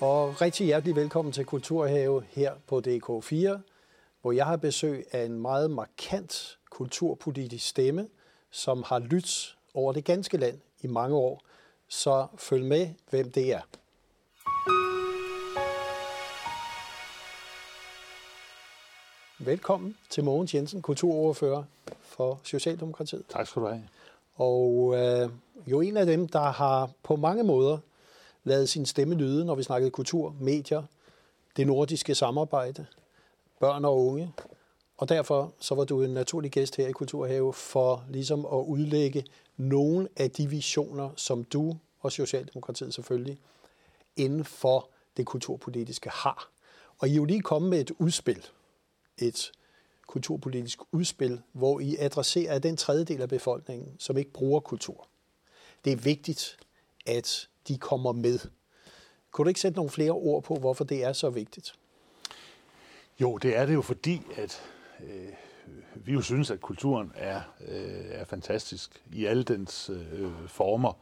Og rigtig hjertelig velkommen til Kulturhave her på DK4, hvor jeg har besøg af en meget markant kulturpolitisk stemme, som har lyttet over det ganske land i mange år. Så følg med, hvem det er. Velkommen til Mogens Jensen, kulturordfører for Socialdemokratiet. Tak skal du have. Og øh, jo en af dem, der har på mange måder lavet sin stemme lyde, når vi snakkede kultur, medier, det nordiske samarbejde, børn og unge. Og derfor så var du en naturlig gæst her i Kulturhave for ligesom at udlægge nogle af de visioner, som du og Socialdemokratiet selvfølgelig inden for det kulturpolitiske har. Og I er jo lige kommet med et udspil, et kulturpolitisk udspil, hvor I adresserer den tredjedel af befolkningen, som ikke bruger kultur. Det er vigtigt, at de kommer med. Kunne du ikke sætte nogle flere ord på, hvorfor det er så vigtigt? Jo, det er det jo fordi, at øh, vi jo synes, at kulturen er, øh, er fantastisk i alle dens øh, former.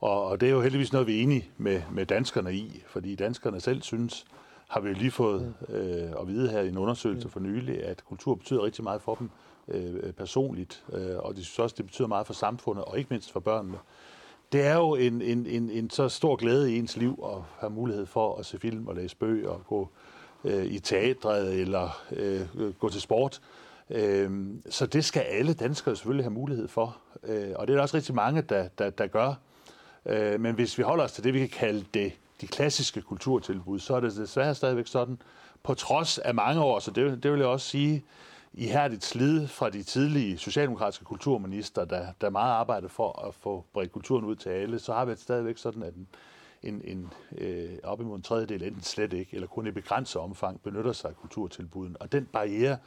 Og, og det er jo heldigvis noget, vi er enige med, med danskerne i, fordi danskerne selv synes, har vi jo lige fået øh, at vide her i en undersøgelse for nylig, at kultur betyder rigtig meget for dem øh, personligt, øh, og de synes også, det betyder meget for samfundet, og ikke mindst for børnene. Det er jo en, en, en, en så stor glæde i ens liv at have mulighed for at se film og læse bøger og gå øh, i teatret eller øh, gå til sport. Øh, så det skal alle danskere selvfølgelig have mulighed for, øh, og det er der også rigtig mange, der, der, der gør. Øh, men hvis vi holder os til det, vi kan kalde det de klassiske kulturtilbud, så er det desværre stadigvæk sådan, på trods af mange år, så det, det vil jeg også sige, ihærdigt slid fra de tidlige socialdemokratiske kulturminister, der, der meget arbejdede for at få bredt kulturen ud til alle, så har vi stadigvæk sådan, at en, en, en øh, op imod en tredjedel enten slet ikke, eller kun i begrænset omfang, benytter sig af kulturtilbuden. Og den barriere,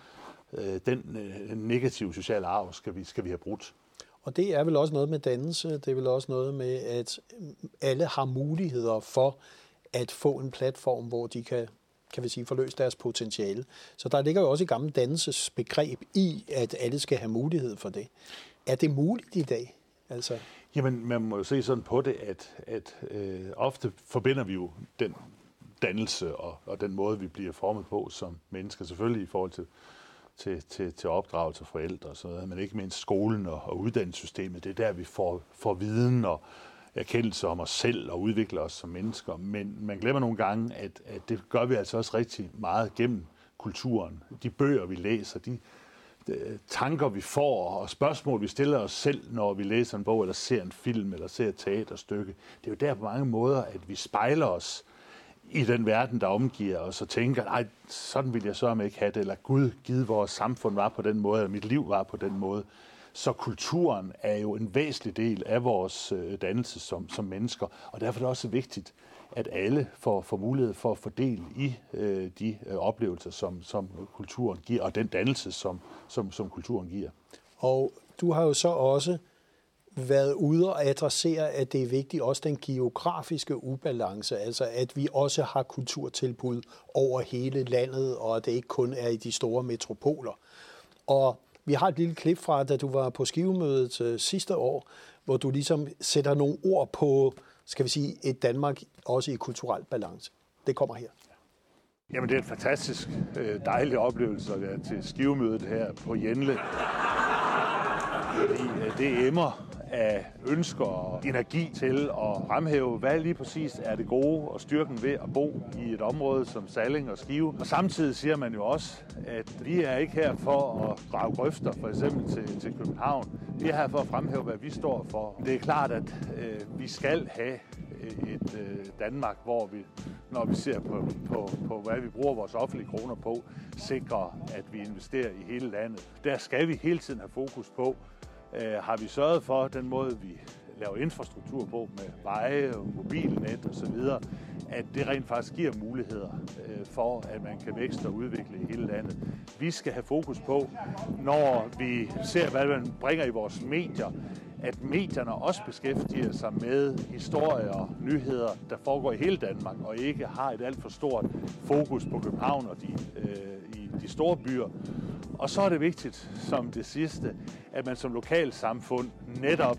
øh, den øh, negative sociale arv, skal vi, skal vi have brudt. Og det er vel også noget med dannelse, det er vel også noget med, at alle har muligheder for at få en platform, hvor de kan kan vi sige, forløse deres potentiale. Så der ligger jo også et gammelt dannelsesbegreb i, at alle skal have mulighed for det. Er det muligt i dag? Altså... Jamen, man må jo se sådan på det, at, at øh, ofte forbinder vi jo den dannelse og, og den måde, vi bliver formet på som mennesker, selvfølgelig i forhold til til, til, til opdragelse af forældre og sådan noget, men ikke mindst skolen og, og uddannelsessystemet. Det er der, vi får, får viden og erkendelse om os selv og udvikler os som mennesker. Men man glemmer nogle gange, at, at det gør vi altså også rigtig meget gennem kulturen. De bøger, vi læser, de, de tanker, vi får, og spørgsmål, vi stiller os selv, når vi læser en bog, eller ser en film, eller ser et teaterstykke. Det er jo der på mange måder, at vi spejler os i den verden, der omgiver os, og tænker, nej, sådan vil jeg så ikke have det, eller Gud, givet vores samfund var på den måde, eller mit liv var på den måde. Så kulturen er jo en væsentlig del af vores øh, dannelse som, som mennesker, og derfor er det også vigtigt, at alle får, får mulighed for at fordele i øh, de øh, oplevelser, som, som kulturen giver, og den dannelse, som, som, som kulturen giver. Og du har jo så også været ude og adressere, at det er vigtigt også den geografiske ubalance, altså at vi også har kulturtilbud over hele landet, og at det ikke kun er i de store metropoler. Og vi har et lille klip fra, da du var på skivemødet øh, sidste år, hvor du ligesom sætter nogle ord på, skal vi sige, et Danmark også i kulturel balance. Det kommer her. Jamen, det er en fantastisk øh, dejlig oplevelse at være til skivemødet her på Jenle. Fordi øh, det emmer af ønsker og energi til at fremhæve, hvad lige præcis er det gode og styrken ved at bo i et område som Salling og Skive. Og samtidig siger man jo også, at vi er ikke her for at grave grøfter, for eksempel til, til København. Vi er her for at fremhæve, hvad vi står for. Det er klart, at øh, vi skal have øh, et øh, Danmark, hvor vi, når vi ser på, på, på, hvad vi bruger vores offentlige kroner på, sikrer, at vi investerer i hele landet. Der skal vi hele tiden have fokus på, øh, har vi sørget for den måde, vi laver infrastruktur på med veje og mobilnet osv., at det rent faktisk giver muligheder øh, for, at man kan vækste og udvikle i hele landet. Vi skal have fokus på, når vi ser, hvad man bringer i vores medier, at medierne også beskæftiger sig med historier og nyheder, der foregår i hele Danmark, og ikke har et alt for stort fokus på København og de, øh, i de store byer. Og så er det vigtigt, som det sidste, at man som lokalsamfund netop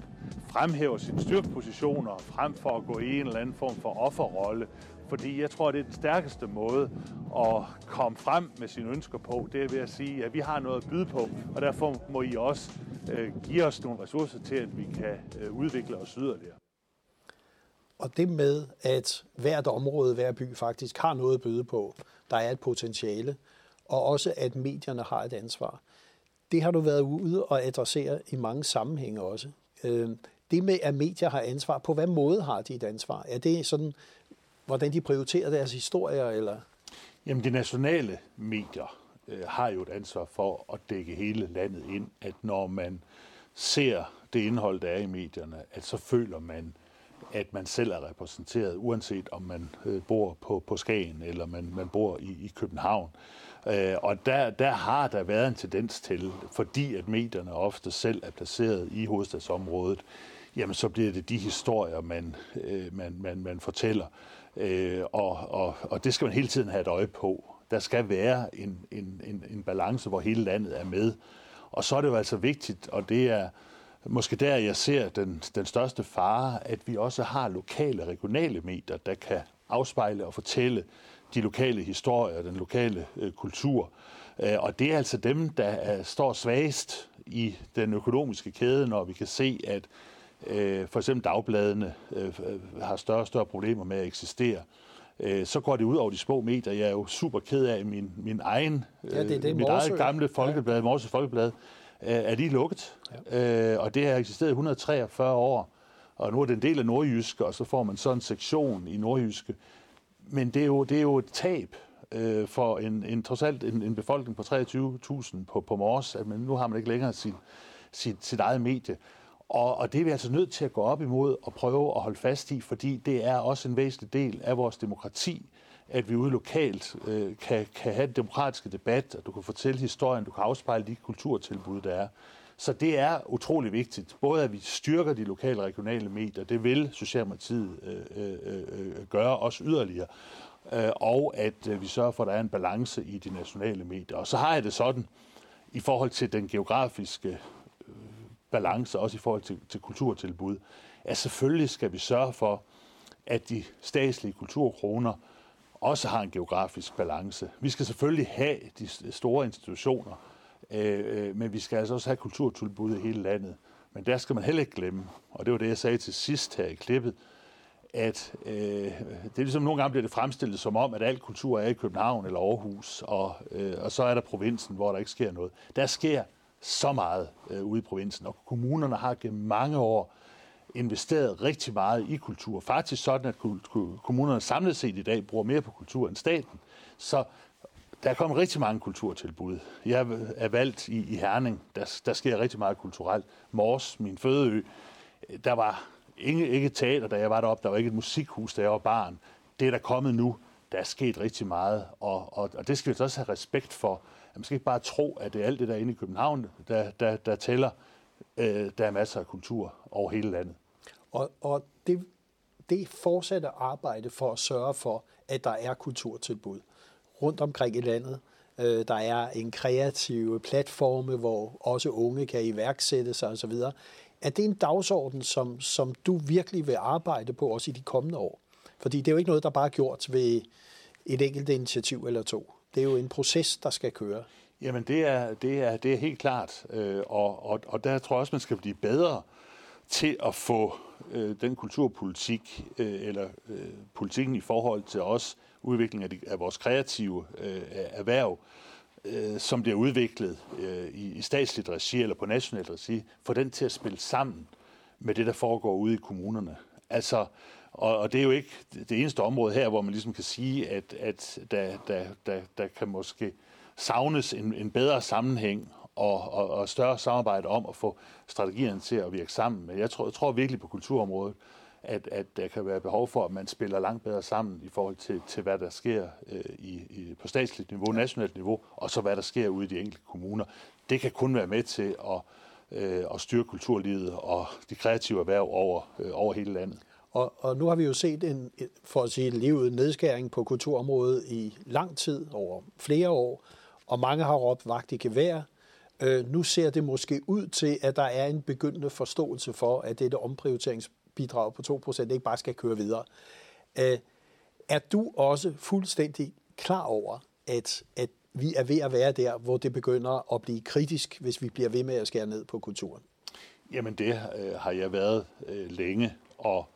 fremhæver sine styrkepositioner frem for at gå i en eller anden form for offerrolle, Fordi jeg tror, det er den stærkeste måde at komme frem med sine ønsker på. Det er ved at sige, at vi har noget at byde på, og derfor må I også øh, give os nogle ressourcer til, at vi kan øh, udvikle os yderligere. Og det med, at hvert område, hver by faktisk har noget at byde på, der er et potentiale, og også at medierne har et ansvar. Det har du været ude og adressere i mange sammenhænge også. Øhm, det med, at medier har ansvar, på hvad måde har de et ansvar? Er det sådan, hvordan de prioriterer deres historier, eller? Jamen, de nationale medier øh, har jo et ansvar for at dække hele landet ind, at når man ser det indhold, der er i medierne, at så føler man, at man selv er repræsenteret, uanset om man øh, bor på, på Skagen eller man, man bor i, i København. Øh, Øh, og der, der har der været en tendens til, fordi at medierne ofte selv er placeret i hovedstadsområdet, jamen så bliver det de historier, man, øh, man, man, man fortæller. Øh, og, og, og det skal man hele tiden have et øje på. Der skal være en, en, en, en balance, hvor hele landet er med. Og så er det jo altså vigtigt, og det er måske der, jeg ser den, den største fare, at vi også har lokale, regionale medier, der kan afspejle og fortælle de lokale historier, den lokale øh, kultur. Øh, og det er altså dem, der er, står svagest i den økonomiske kæde, når vi kan se, at øh, for eksempel dagbladene øh, har større og større problemer med at eksistere. Øh, så går det ud over de små medier. Jeg er jo super ked af min, min egen, ja, det er det, mit eget gamle folkeblad, ja. Morse Folkeblad, er lige lukket. Ja. Øh, og det har eksisteret i 143 år. Og nu er det en del af Nordjyske, og så får man sådan en sektion i Nordjyske. Men det er jo, det er jo et tab øh, for en, en, trods alt en, en befolkning på 23.000 på, på Mors, at man, nu har man ikke længere sit, sit, sit eget medie. Og, og det er vi altså nødt til at gå op imod og prøve at holde fast i, fordi det er også en væsentlig del af vores demokrati, at vi ude lokalt øh, kan, kan have en demokratisk debat, at du kan fortælle historien, du kan afspejle de kulturtilbud, der er. Så det er utrolig vigtigt, både at vi styrker de lokale og regionale medier, det vil Socialdemokratiet øh, øh, øh, gøre også yderligere, øh, og at øh, vi sørger for, at der er en balance i de nationale medier. Og så har jeg det sådan, i forhold til den geografiske øh, balance, også i forhold til, til kulturtilbud, at selvfølgelig skal vi sørge for, at de statslige kulturkroner også har en geografisk balance. Vi skal selvfølgelig have de store institutioner, Øh, øh, men vi skal altså også have kulturtilbud i hele landet. Men der skal man heller ikke glemme, og det var det, jeg sagde til sidst her i klippet, at øh, det er ligesom nogle gange bliver det fremstillet som om, at al kultur er i København eller Aarhus, og, øh, og så er der provinsen, hvor der ikke sker noget. Der sker så meget øh, ude i provinsen, og kommunerne har gennem mange år investeret rigtig meget i kultur. Faktisk sådan, at kommunerne samlet set i dag bruger mere på kultur end staten. Så der er kommet rigtig mange kulturtilbud. Jeg er valgt i, i Herning. Der, der sker rigtig meget kulturelt. Mors, min fødeø, der var ikke, ikke teater, da jeg var deroppe. Der var ikke et musikhus, da jeg var barn. Det er der kommet nu. Der er sket rigtig meget, og, og, og det skal vi også have respekt for. Man skal ikke bare tro, at det er alt det der inde i København, der, der, der tæller. Øh, der er masser af kultur over hele landet. Og, og det, det fortsatte arbejde for at sørge for, at der er kulturtilbud rundt omkring i landet. Øh, der er en kreativ platforme, hvor også unge kan iværksætte sig osv. Er det en dagsorden, som, som du virkelig vil arbejde på også i de kommende år? Fordi det er jo ikke noget, der bare er gjort ved et enkelt initiativ eller to. Det er jo en proces, der skal køre. Jamen det er, det er, det er helt klart, øh, og, og, og der tror jeg også, man skal blive bedre til at få øh, den kulturpolitik, øh, eller øh, politikken i forhold til os, udvikling af, de, af vores kreative øh, erhverv, øh, som bliver udviklet øh, i, i statsligt regi eller på nationalt regi, få den til at spille sammen med det, der foregår ude i kommunerne. Altså, og, og det er jo ikke det eneste område her, hvor man ligesom kan sige, at, at der, der, der, der kan måske savnes en, en bedre sammenhæng og, og, og større samarbejde om at få strategierne til at virke sammen. Men jeg tror, jeg tror virkelig på kulturområdet, at, at der kan være behov for, at man spiller langt bedre sammen i forhold til, til hvad der sker øh, i, i, på statsligt niveau, nationalt niveau, og så hvad der sker ude i de enkelte kommuner. Det kan kun være med til at, øh, at styrke kulturlivet og de kreative erhverv over, øh, over hele landet. Og, og nu har vi jo set en, for at sige livet, nedskæring på kulturområdet i lang tid, over flere år, og mange har råbt vagt i gevær. Øh, nu ser det måske ud til, at der er en begyndende forståelse for, at dette bidrag på 2% ikke bare skal køre videre. Øh, Er du også fuldstændig klar over, at, at vi er ved at være der, hvor det begynder at blive kritisk, hvis vi bliver ved med at skære ned på kulturen? Jamen det øh, har jeg været øh, længe, og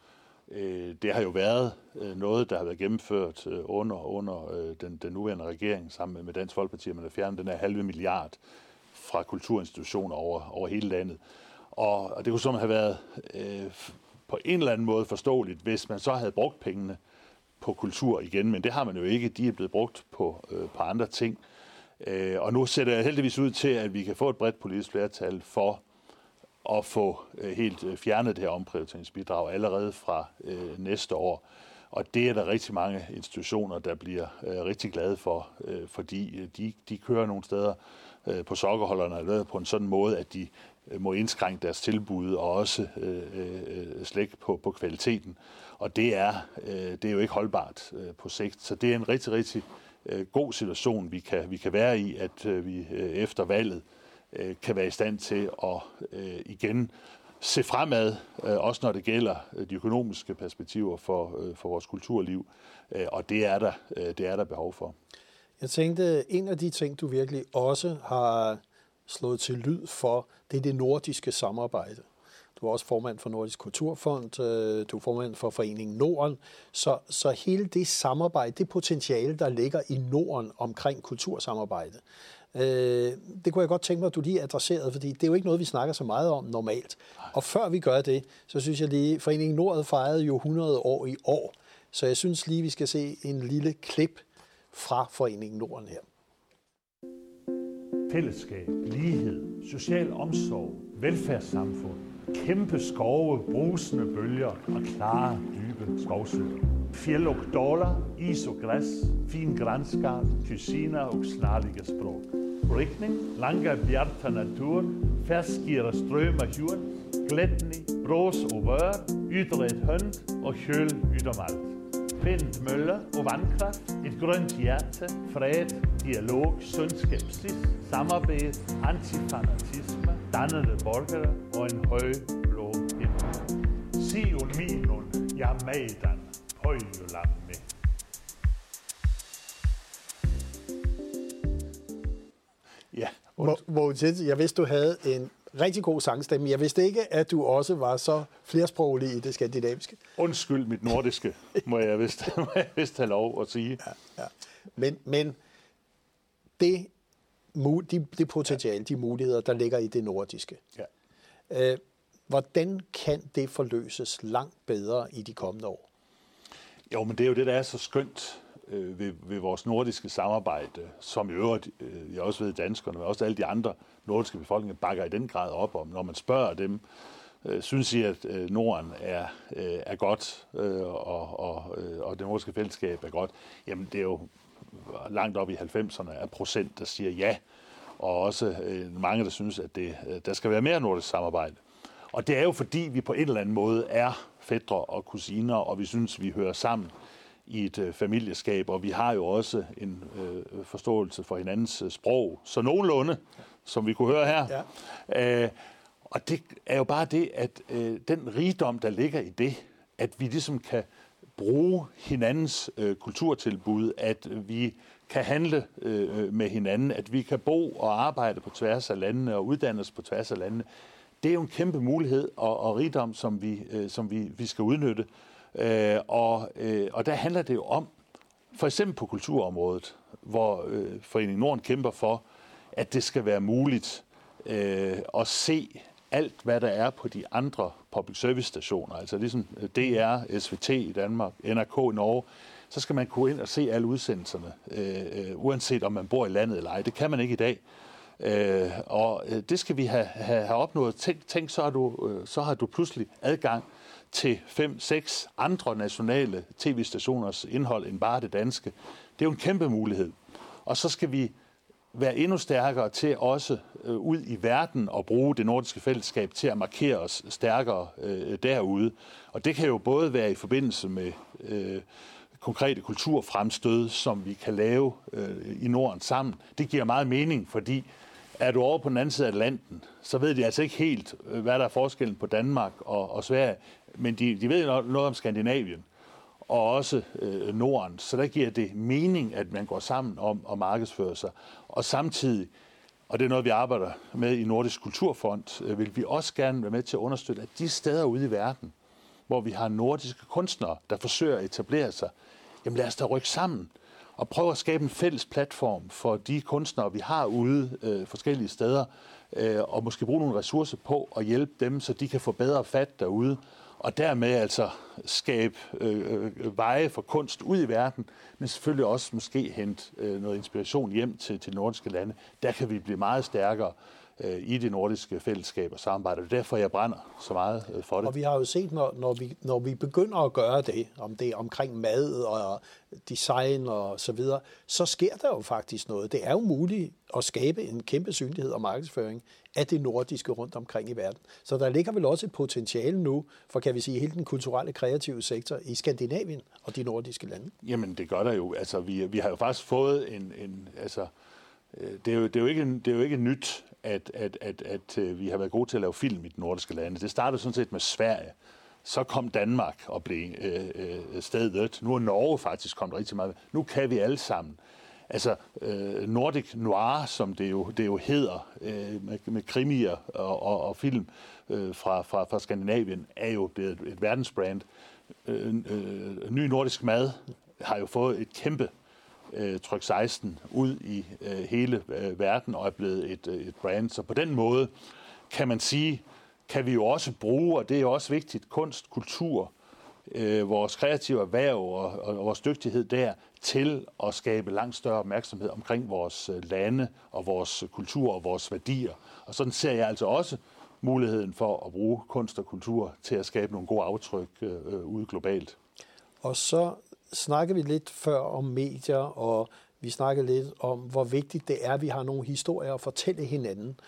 øh, det har jo været øh, noget, der har været gennemført øh, under, under øh, den, den nuværende regering sammen med Dansk Folkeparti, at man har fjernet den her halve milliard fra kulturinstitutioner over, over hele landet. Og, og det kunne sådan have været øh, på en eller anden måde forståeligt, hvis man så havde brugt pengene på kultur igen, men det har man jo ikke. De er blevet brugt på, øh, på andre ting. Øh, og nu ser det heldigvis ud til, at vi kan få et bredt politisk flertal for at få øh, helt øh, fjernet det her omprioriteringsbidrag allerede fra øh, næste år. Og det er der rigtig mange institutioner, der bliver øh, rigtig glade for, øh, fordi øh, de, de kører nogle steder øh, på sokkerholderne eller på en sådan måde, at de Øh, må indskrænke deres tilbud og også øh, øh slække på, på kvaliteten. Og det er, øh, det er jo ikke holdbart øh, på sigt. Så det er en rigtig, rigtig øh, god situation, vi kan, vi kan være i, at øh, vi øh, efter valget øh, kan være i stand til at øh, igen se fremad, øh, også når det gælder øh, de økonomiske perspektiver for, øh, for vores kulturliv. Øh, og det er, der, øh, det er der behov for. Jeg tænkte, en af de ting, du virkelig også har slået til lyd for, det er det nordiske samarbejde. Du er også formand for Nordisk Kulturfond, øh, du er formand for Foreningen Norden. Så, så hele det samarbejde, det potentiale, der ligger i Norden omkring kultursamarbejde, øh, det kunne jeg godt tænke mig, at du lige adresserede, fordi det er jo ikke noget, vi snakker så meget om normalt. Og før vi gør det, så synes jeg lige, Foreningen Norden fejrede jo 100 år i år, så jeg synes lige, vi skal se en lille klip fra Foreningen Norden her. Fællesskab, lighed, social omsorg, velfærdssamfund, kæmpe skove, brusende bølger og klare, dybe skovsøer. Fjell og dollar, is og græs, fin grænskart, kusiner og snarlige sprog. Riktning, lange bjarta natur, ferskere strøm af jord, glætning, brås og vør, ydre et hønd og kjøl ydermalt vindmøller og vandkraft, et grønt hjerte, fred, dialog, sund skepsis, samarbejde, antifanatisme, dannede borgere og en høj blå himmel. Sion minun ja meidän pojulamme. Ja. Mogens, jeg vidste, du havde en rigtig god sangstemme. Jeg vidste ikke, at du også var så flersproglig i det skandinaviske. Undskyld mit nordiske, må jeg vist, må jeg vist have lov at sige. Ja, ja. Men, men det, de, det potentiale, de muligheder, der ligger i det nordiske, ja. øh, hvordan kan det forløses langt bedre i de kommende år? Jo, men det er jo det, der er så skønt øh, ved, ved vores nordiske samarbejde, som i øvrigt, øh, jeg også ved danskerne, men også alle de andre nordiske befolkninger bakker i den grad op om. Når man spørger dem, øh, synes I, at øh, Norden er, øh, er godt, øh, og, og, øh, og det nordiske fællesskab er godt, jamen det er jo langt op i 90'erne af procent, der siger ja, og også øh, mange, der synes, at det, øh, der skal være mere nordisk samarbejde. Og det er jo fordi, vi på en eller anden måde er fædre og kusiner, og vi synes, vi hører sammen i et øh, familieskab, og vi har jo også en øh, forståelse for hinandens øh, sprog, så nogenlunde, som vi kunne høre her. Ja. Øh, og det er jo bare det, at øh, den rigdom, der ligger i det, at vi ligesom kan bruge hinandens øh, kulturtilbud, at vi kan handle øh, med hinanden, at vi kan bo og arbejde på tværs af landene og uddanne os på tværs af landene, det er jo en kæmpe mulighed og, og rigdom, som vi, øh, som vi, vi skal udnytte. Øh, og, øh, og der handler det jo om, for eksempel på kulturområdet, hvor øh, Foreningen Norden kæmper for, at det skal være muligt øh, at se alt, hvad der er på de andre public service stationer, altså ligesom øh, DR, SVT i Danmark, NRK i Norge, så skal man kunne ind og se alle udsendelserne, øh, øh, uanset om man bor i landet eller ej. Det kan man ikke i dag. Øh, og øh, det skal vi have, have, have opnået. Tænk, tænk så, har du, så har du pludselig adgang til fem, seks andre nationale tv-stationers indhold end bare det danske. Det er jo en kæmpe mulighed. Og så skal vi være endnu stærkere til også øh, ud i verden og bruge det nordiske fællesskab til at markere os stærkere øh, derude. Og det kan jo både være i forbindelse med øh, konkrete kulturfremstød, som vi kan lave øh, i Norden sammen. Det giver meget mening, fordi er du over på den anden side af Atlanten, så ved de altså ikke helt, øh, hvad der er forskellen på Danmark og, og Sverige, men de, de ved noget om Skandinavien. og også øh, Norden. Så der giver det mening, at man går sammen om at markedsføre sig. Og samtidig, og det er noget, vi arbejder med i Nordisk Kulturfond, øh, vil vi også gerne være med til at understøtte, at de steder ude i verden, hvor vi har nordiske kunstnere, der forsøger at etablere sig, jamen lad os da rykke sammen og prøve at skabe en fælles platform for de kunstnere, vi har ude øh, forskellige steder, øh, og måske bruge nogle ressourcer på at hjælpe dem, så de kan få bedre fat derude, og dermed altså skabe øh, øh veje for kunst ud i verden, men selvfølgelig også måske hente øh, noget inspiration hjem til, til nordiske lande. Der kan vi blive meget stærkere i det nordiske fællesskab og samarbejde. Det er derfor, jeg brænder så meget øh, for det. Og vi har jo set, når, når, vi, når vi begynder at gøre det, om det er omkring mad og design og så videre, så sker der jo faktisk noget. Det er jo muligt at skabe en kæmpe synlighed og markedsføring af det nordiske rundt omkring i verden. Så der ligger vel også et potentiale nu for, kan vi sige, hele den kulturelle kreative sektor i Skandinavien og de nordiske lande. Jamen, det gør der jo. Altså, vi, vi har jo faktisk fået en, en altså, øh, det er, jo, det, er jo ikke, det er jo ikke nyt, at, at, at, at øh, vi har været gode til at lave film i de nordiske lande. Det startede sådan set med Sverige. Så kom Danmark og blev øh, øh, stedet. Nu er Norge faktisk kommet rigtig meget. Nu kan vi alle sammen. Altså øh, Nordic Noir, som det jo, det jo hedder, øh, med, med krimier og, og, og film øh, fra, fra, fra Skandinavien, er jo blevet et, et verdensbrand. Øh, øh, ny nordisk mad har jo fået et kæmpe øh, tryk 16 ud i øh, hele øh, verden og er blevet et, øh, et brand. Så på den måde kan man sige, kan vi jo også bruge, og det er jo også vigtigt, kunst, kultur, øh, vores kreative erhverv og, og, og vores dygtighed der til at skabe langt større opmærksomhed omkring vores øh, lande og vores kultur og vores værdier. Og sådan ser jeg altså også muligheden for at bruge kunst og kultur til at skabe nogle gode aftryk øh, øh ude globalt. Og så snakkede vi lidt før om medier, og vi snakkede lidt om, hvor vigtigt det er, at vi har nogle historier at fortælle hinanden.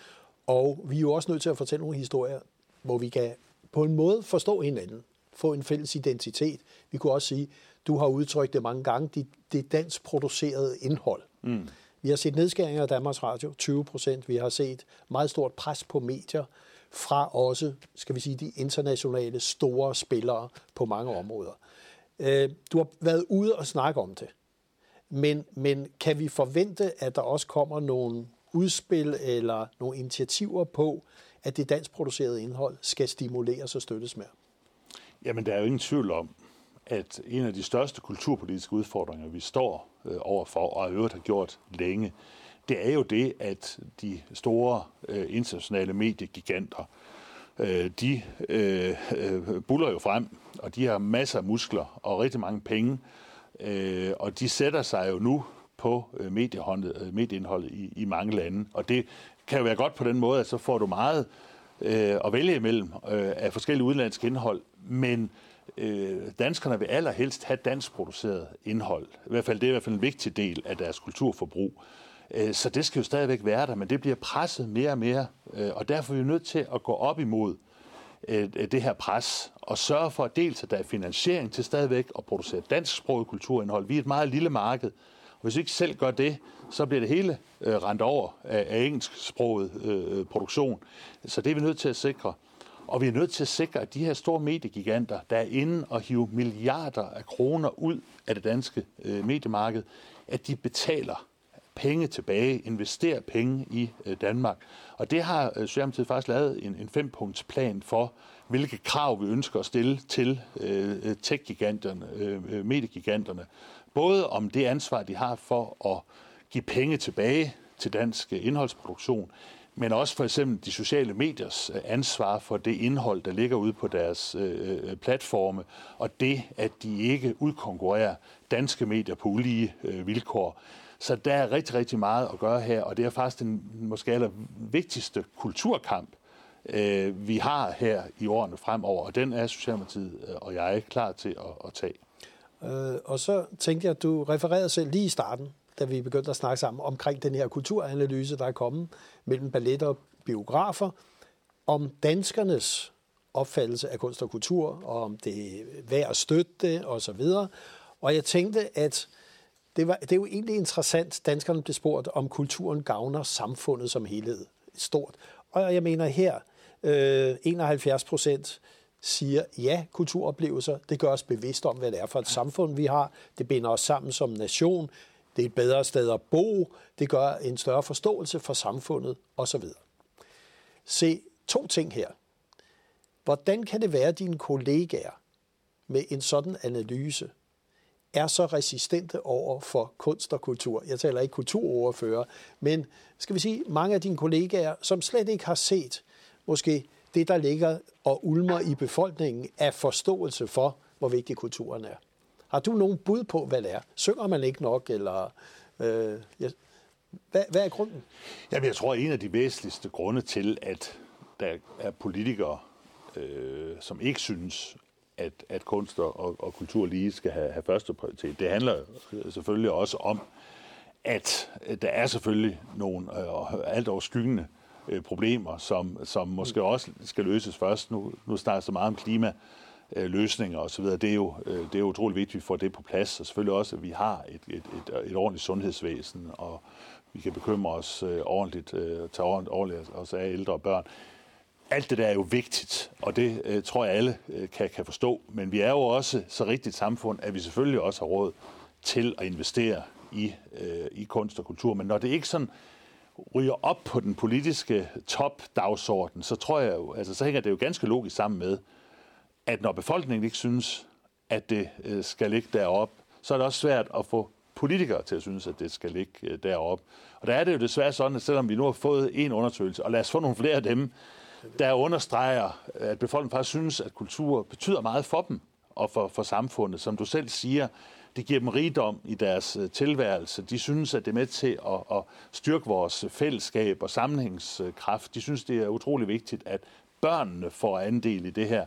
Og vi er jo også nødt til at fortælle nogle historier, hvor vi kan på en måde forstå hinanden, få en fælles identitet. Vi kunne også sige, du har udtrykt det mange gange, det, det dansk producerede indhold. Mm. Vi har set nedskæringer af Danmarks Radio, 20 procent. Vi har set meget stort pres på medier fra også, skal vi sige, de internationale store spillere på mange områder. Øh, du har været ude og snakke om det. Men, men kan vi forvente, at der også kommer nogle udspil eller nogle initiativer på, at det dansk producerede indhold skal stimuleres og støttes mere? Jamen, der er jo ingen tvivl om, at en af de største kulturpolitiske udfordringer, vi står øh, overfor, og i øvrigt har gjort længe, det er jo det, at de store øh, internationale mediegiganter, øh, de øh, øh, buller jo frem, og de har masser af muskler og rigtig mange penge, øh, og de sætter sig jo nu på øh, mediehåndet, øh, medieindholdet i, i mange lande, og det kan jo være godt på den måde, at så får du meget øh, at vælge imellem øh, af forskellige udenlandske indhold, men øh, danskerne vil allerhelst have dansk produceret indhold. I hvert fald det er i hvert fald en vigtig del af deres kulturforbrug. Øh, så det skal jo stadigvæk være der, men det bliver presset mere og mere, øh, og derfor er vi nødt til at gå op imod øh, det her pres og sørge for at dels, at der er finansiering til stadigvæk at producere dansksproget kulturindhold. Vi er et meget lille marked, og hvis vi ikke selv gør det, så bliver det hele øh, rent over af, engelsksproget produktion. Så det er vi nødt til at sikre. Og vi er nødt til at sikre, at de her store mediegiganter, der er inde og hive milliarder af kroner ud af det danske mediemarked, at de betaler penge tilbage, investere penge i øh, Danmark. Og det har øh, Socialdemokratiet faktisk lavet en, en fempunktsplan for, hvilke krav vi ønsker at stille til øh, øh tech-giganterne, øh, øh mediegiganterne. Både om det ansvar, de har for at give penge tilbage til dansk øh, indholdsproduktion, men også for eksempel de sociale mediers øh, ansvar for det indhold, der ligger ude på deres øh, platforme, og det, at de ikke udkonkurrerer danske medier på ulige øh, vilkår. Så der er rigtig, rigtig meget at gøre her, og det er faktisk den måske aller vigtigste kulturkamp, øh, vi har her i årene fremover, og den er Socialdemokratiet øh, og jeg er klar til at, at tage. Øh, og så tænkte jeg, at du refererede selv lige i starten, da vi begyndte at snakke sammen omkring den her kulturanalyse, der er kommet mellem balletter og biografer, om danskernes opfattelse af kunst og kultur, og om det er værd at støtte det, og så videre. Og jeg tænkte, at det, var, det er jo egentlig interessant, danskerne blev spurgt, om kulturen gavner samfundet som helhed. Stort. Og jeg mener her, øh, 71 procent siger, ja, kulturoplevelser, det gør os bevidst om, hvad det er for et samfund, vi har. Det binder os sammen som nation. Det er et bedre sted at bo. Det gør en større forståelse for samfundet osv. Se, to ting her. Hvordan kan det være, at dine kollegaer med en sådan analyse er så resistente over for kunst og kultur. Jeg taler ikke kulturoverfører, men skal vi sige, mange af dine kollegaer, som slet ikke har set måske det, der ligger og ulmer i befolkningen af forståelse for, hvor vigtig kulturen er. Har du nogen bud på, hvad det er? Synger man ikke nok, eller... Øh, ja, hvad, hvad er grunden? Jamen, jeg tror, at en af de væsentligste grunde til, at der er politikere, øh, som ikke synes, at, at kunst og, og kultur lige skal have, have første prioritet. Det handler selvfølgelig også om, at der er selvfølgelig nogle øh, alt overskyggende øh, problemer, som, som måske mm. også skal løses først. Nu, nu snakker så meget om klima, øh, løsninger osv. Det er, jo, øh, det er jo utroligt vigtigt, at vi får det på plads, og selvfølgelig også, at vi har et, et, et, et ordentligt sundhedsvæsen, og vi kan bekymre os øh, ordentligt, øh, tage ordentligt os af ældre og børn alt det der er jo vigtigt, og det øh, tror jeg alle øh, kan, kan forstå. Men vi er jo også så rigtigt samfund, at vi selvfølgelig også har råd til at investere i, øh, i kunst og kultur. Men når det ikke sådan ryger op på den politiske topdagsorden, så tror jeg jo, altså så hænger det jo ganske logisk sammen med, at når befolkningen ikke synes, at det øh, skal ligge derop, så er det også svært at få politikere til at synes, at det skal ligge øh, derop. Og der er det jo desværre sådan, at selvom vi nu har fået en undersøgelse, og lad os få nogle flere af dem, der understreger, at befolkningen faktisk synes, at kultur betyder meget for dem og for, for samfundet. Som du selv siger, det giver dem rigdom i deres øh, tilværelse. De synes, at det er med til at, at styrke vores fællesskab og sammenhængskraft. De synes, det er utrolig vigtigt, at børnene får andel i det her.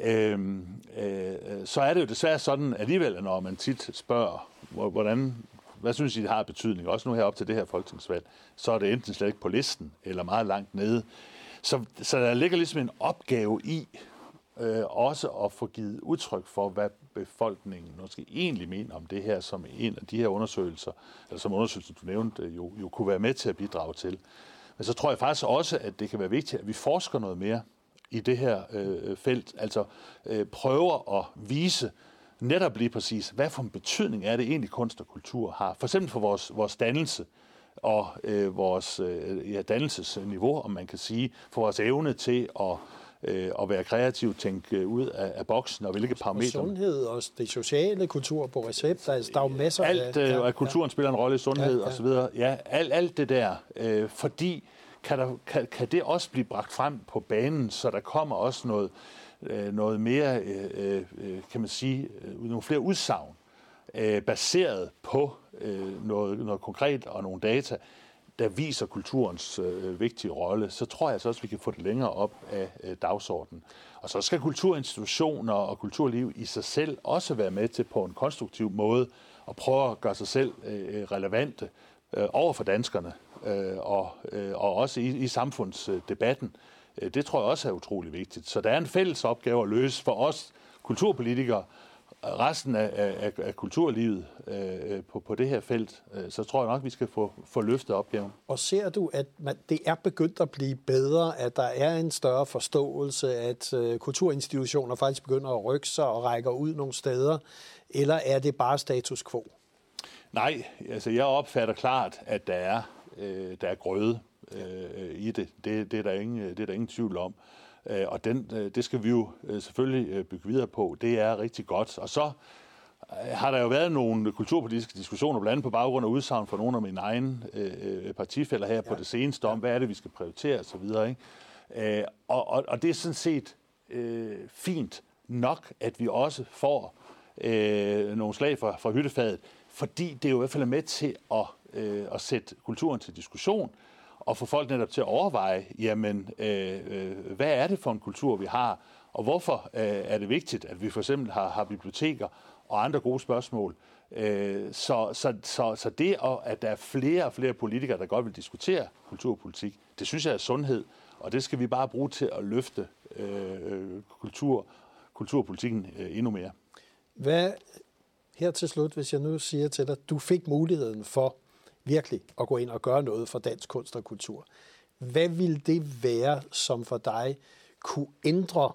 Øhm, øh, så er det jo desværre sådan alligevel, når man tit spørger, hvordan, hvad synes I, det har betydning, også nu her op til det her folketingsvalg, så er det enten slet ikke på listen, eller meget langt nede. Så, så der ligger ligesom en opgave i øh, også at få givet udtryk for, hvad befolkningen måske egentlig mener om det her, som en af de her undersøgelser, eller som undersøgelsen, du nævnte, jo, jo kunne være med til at bidrage til. Men så tror jeg faktisk også, at det kan være vigtigt, at vi forsker noget mere i det her øh, felt, altså øh, prøver at vise netop lige præcis, hvad for en betydning er det egentlig kunst og kultur har, for eksempel for vores, vores dannelse, og øh, vores øh, ja, dannelsesniveau, om man kan sige, for vores evne til at øh, at være kreativ, tænke øh, ud af, af boksen, og hvilke parametre. Og sundhed og det sociale, kultur på recept, altså, der er jo masser alt, af... Alt, øh, at kulturen ja. spiller en rolle i sundhed ja, ja. osv. Ja, alt, alt det der, øh, fordi kan, der, kan, kan det også blive bragt frem på banen, så der kommer også noget, øh, noget mere, øh, øh, kan man sige, øh, nogle flere udsagn, øh, baseret på øh, noget, noget konkret og nogle data, der viser kulturens øh, vigtige rolle, så tror jeg altså også, at vi kan få det længere op af øh, dagsordenen. Og så skal kulturinstitutioner og kulturliv i sig selv også være med til på en konstruktiv måde at prøve at gøre sig selv øh, øh relevante øh, over for danskerne øh, og, øh, og også i, i samfundsdebatten. Øh, det tror jeg også er utrolig vigtigt. Så der er en fælles opgave at løse for os kulturpolitikere resten af, af, af kulturlivet øh, på, på det her felt, øh, så tror jeg nok, vi skal få, få løftet opgaven. Og ser du, at man, det er begyndt at blive bedre, at der er en større forståelse, at øh, kulturinstitutioner faktisk begynder at rykke sig og rækker ud nogle steder, eller er det bare status quo? Nej, altså jeg opfatter klart, at der er, øh, der er grøde øh, i det. det. Det er der ingen, det er der ingen tvivl om. Øh, og den, øh, det skal vi jo øh, selvfølgelig bygge videre på. Det er rigtig godt. Og så har der jo været nogle kulturpolitiske diskussioner, blandt andet på baggrund af udsagn fra nogle af mine egne øh, partifælder her ja. på det seneste om, hvad er det, vi skal prioritere osv. Øh, og, og, og det er sådan set øh, fint nok, at vi også får øh, nogle slag fra, fra hyttefadet, fordi det jo i hvert fald er med til at, øh, at sætte kulturen til diskussion, og få folk netop til at overveje, jamen, øh, øh, hvad er det for en kultur, vi har, og hvorfor øh, er det vigtigt, at vi for eksempel har, har biblioteker og andre gode spørgsmål. Øh, så, så, så, så det, at der er flere og flere politikere, der godt vil diskutere kulturpolitik, det synes jeg er sundhed, og det skal vi bare bruge til at løfte øh, kultur, kulturpolitikken øh, endnu mere. Hvad her til slut, hvis jeg nu siger til dig, du fik muligheden for virkelig at gå ind og gøre noget for dansk kunst og kultur. Hvad vil det være, som for dig kunne ændre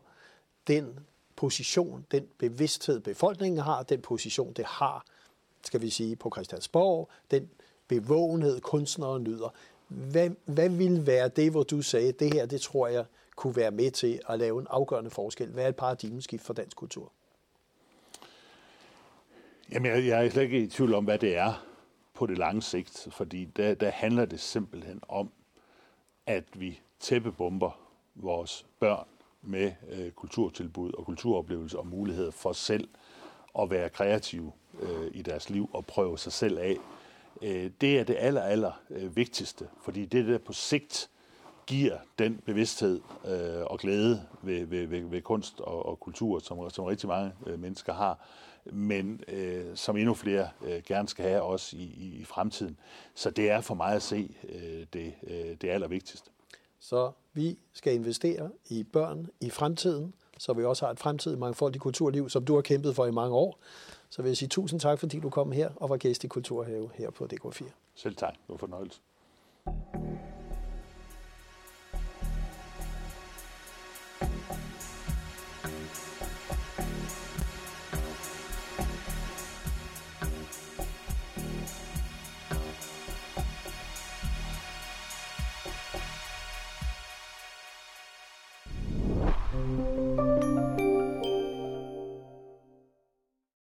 den position, den bevidsthed befolkningen har, den position det har, skal vi sige, på Christiansborg, den bevågenhed kunstnere nyder. Hvad, hvad vil være det, hvor du sagde, det her, det tror jeg kunne være med til at lave en afgørende forskel? Hvad er et paradigmeskift for dansk kultur? Jamen, jeg, jeg er slet ikke i tvivl om, hvad det er på det lange sigt, fordi der, der handler det simpelthen om, at vi tæppebomber vores børn med øh, kulturtilbud og kulturoplevelser og muligheder for selv at være kreative øh, i deres liv og prøve sig selv af. Øh, det er det aller, aller øh, vigtigste, fordi det der på sigt giver den bevidsthed øh, og glæde ved, ved, ved, ved kunst og, og kultur, som, som rigtig mange øh, mennesker har, men øh, som endnu flere øh, gerne skal have også i, i, i fremtiden. Så det er for mig at se øh, det, øh, det allervigtigste. Så vi skal investere i børn i fremtiden, så vi også har et fremtidigt mangfoldigt kulturliv, som du har kæmpet for i mange år. Så vil jeg sige tusind tak, fordi du kom her og var gæst i Kulturhave her på DK4. Selv tak. Det var fornøjelse.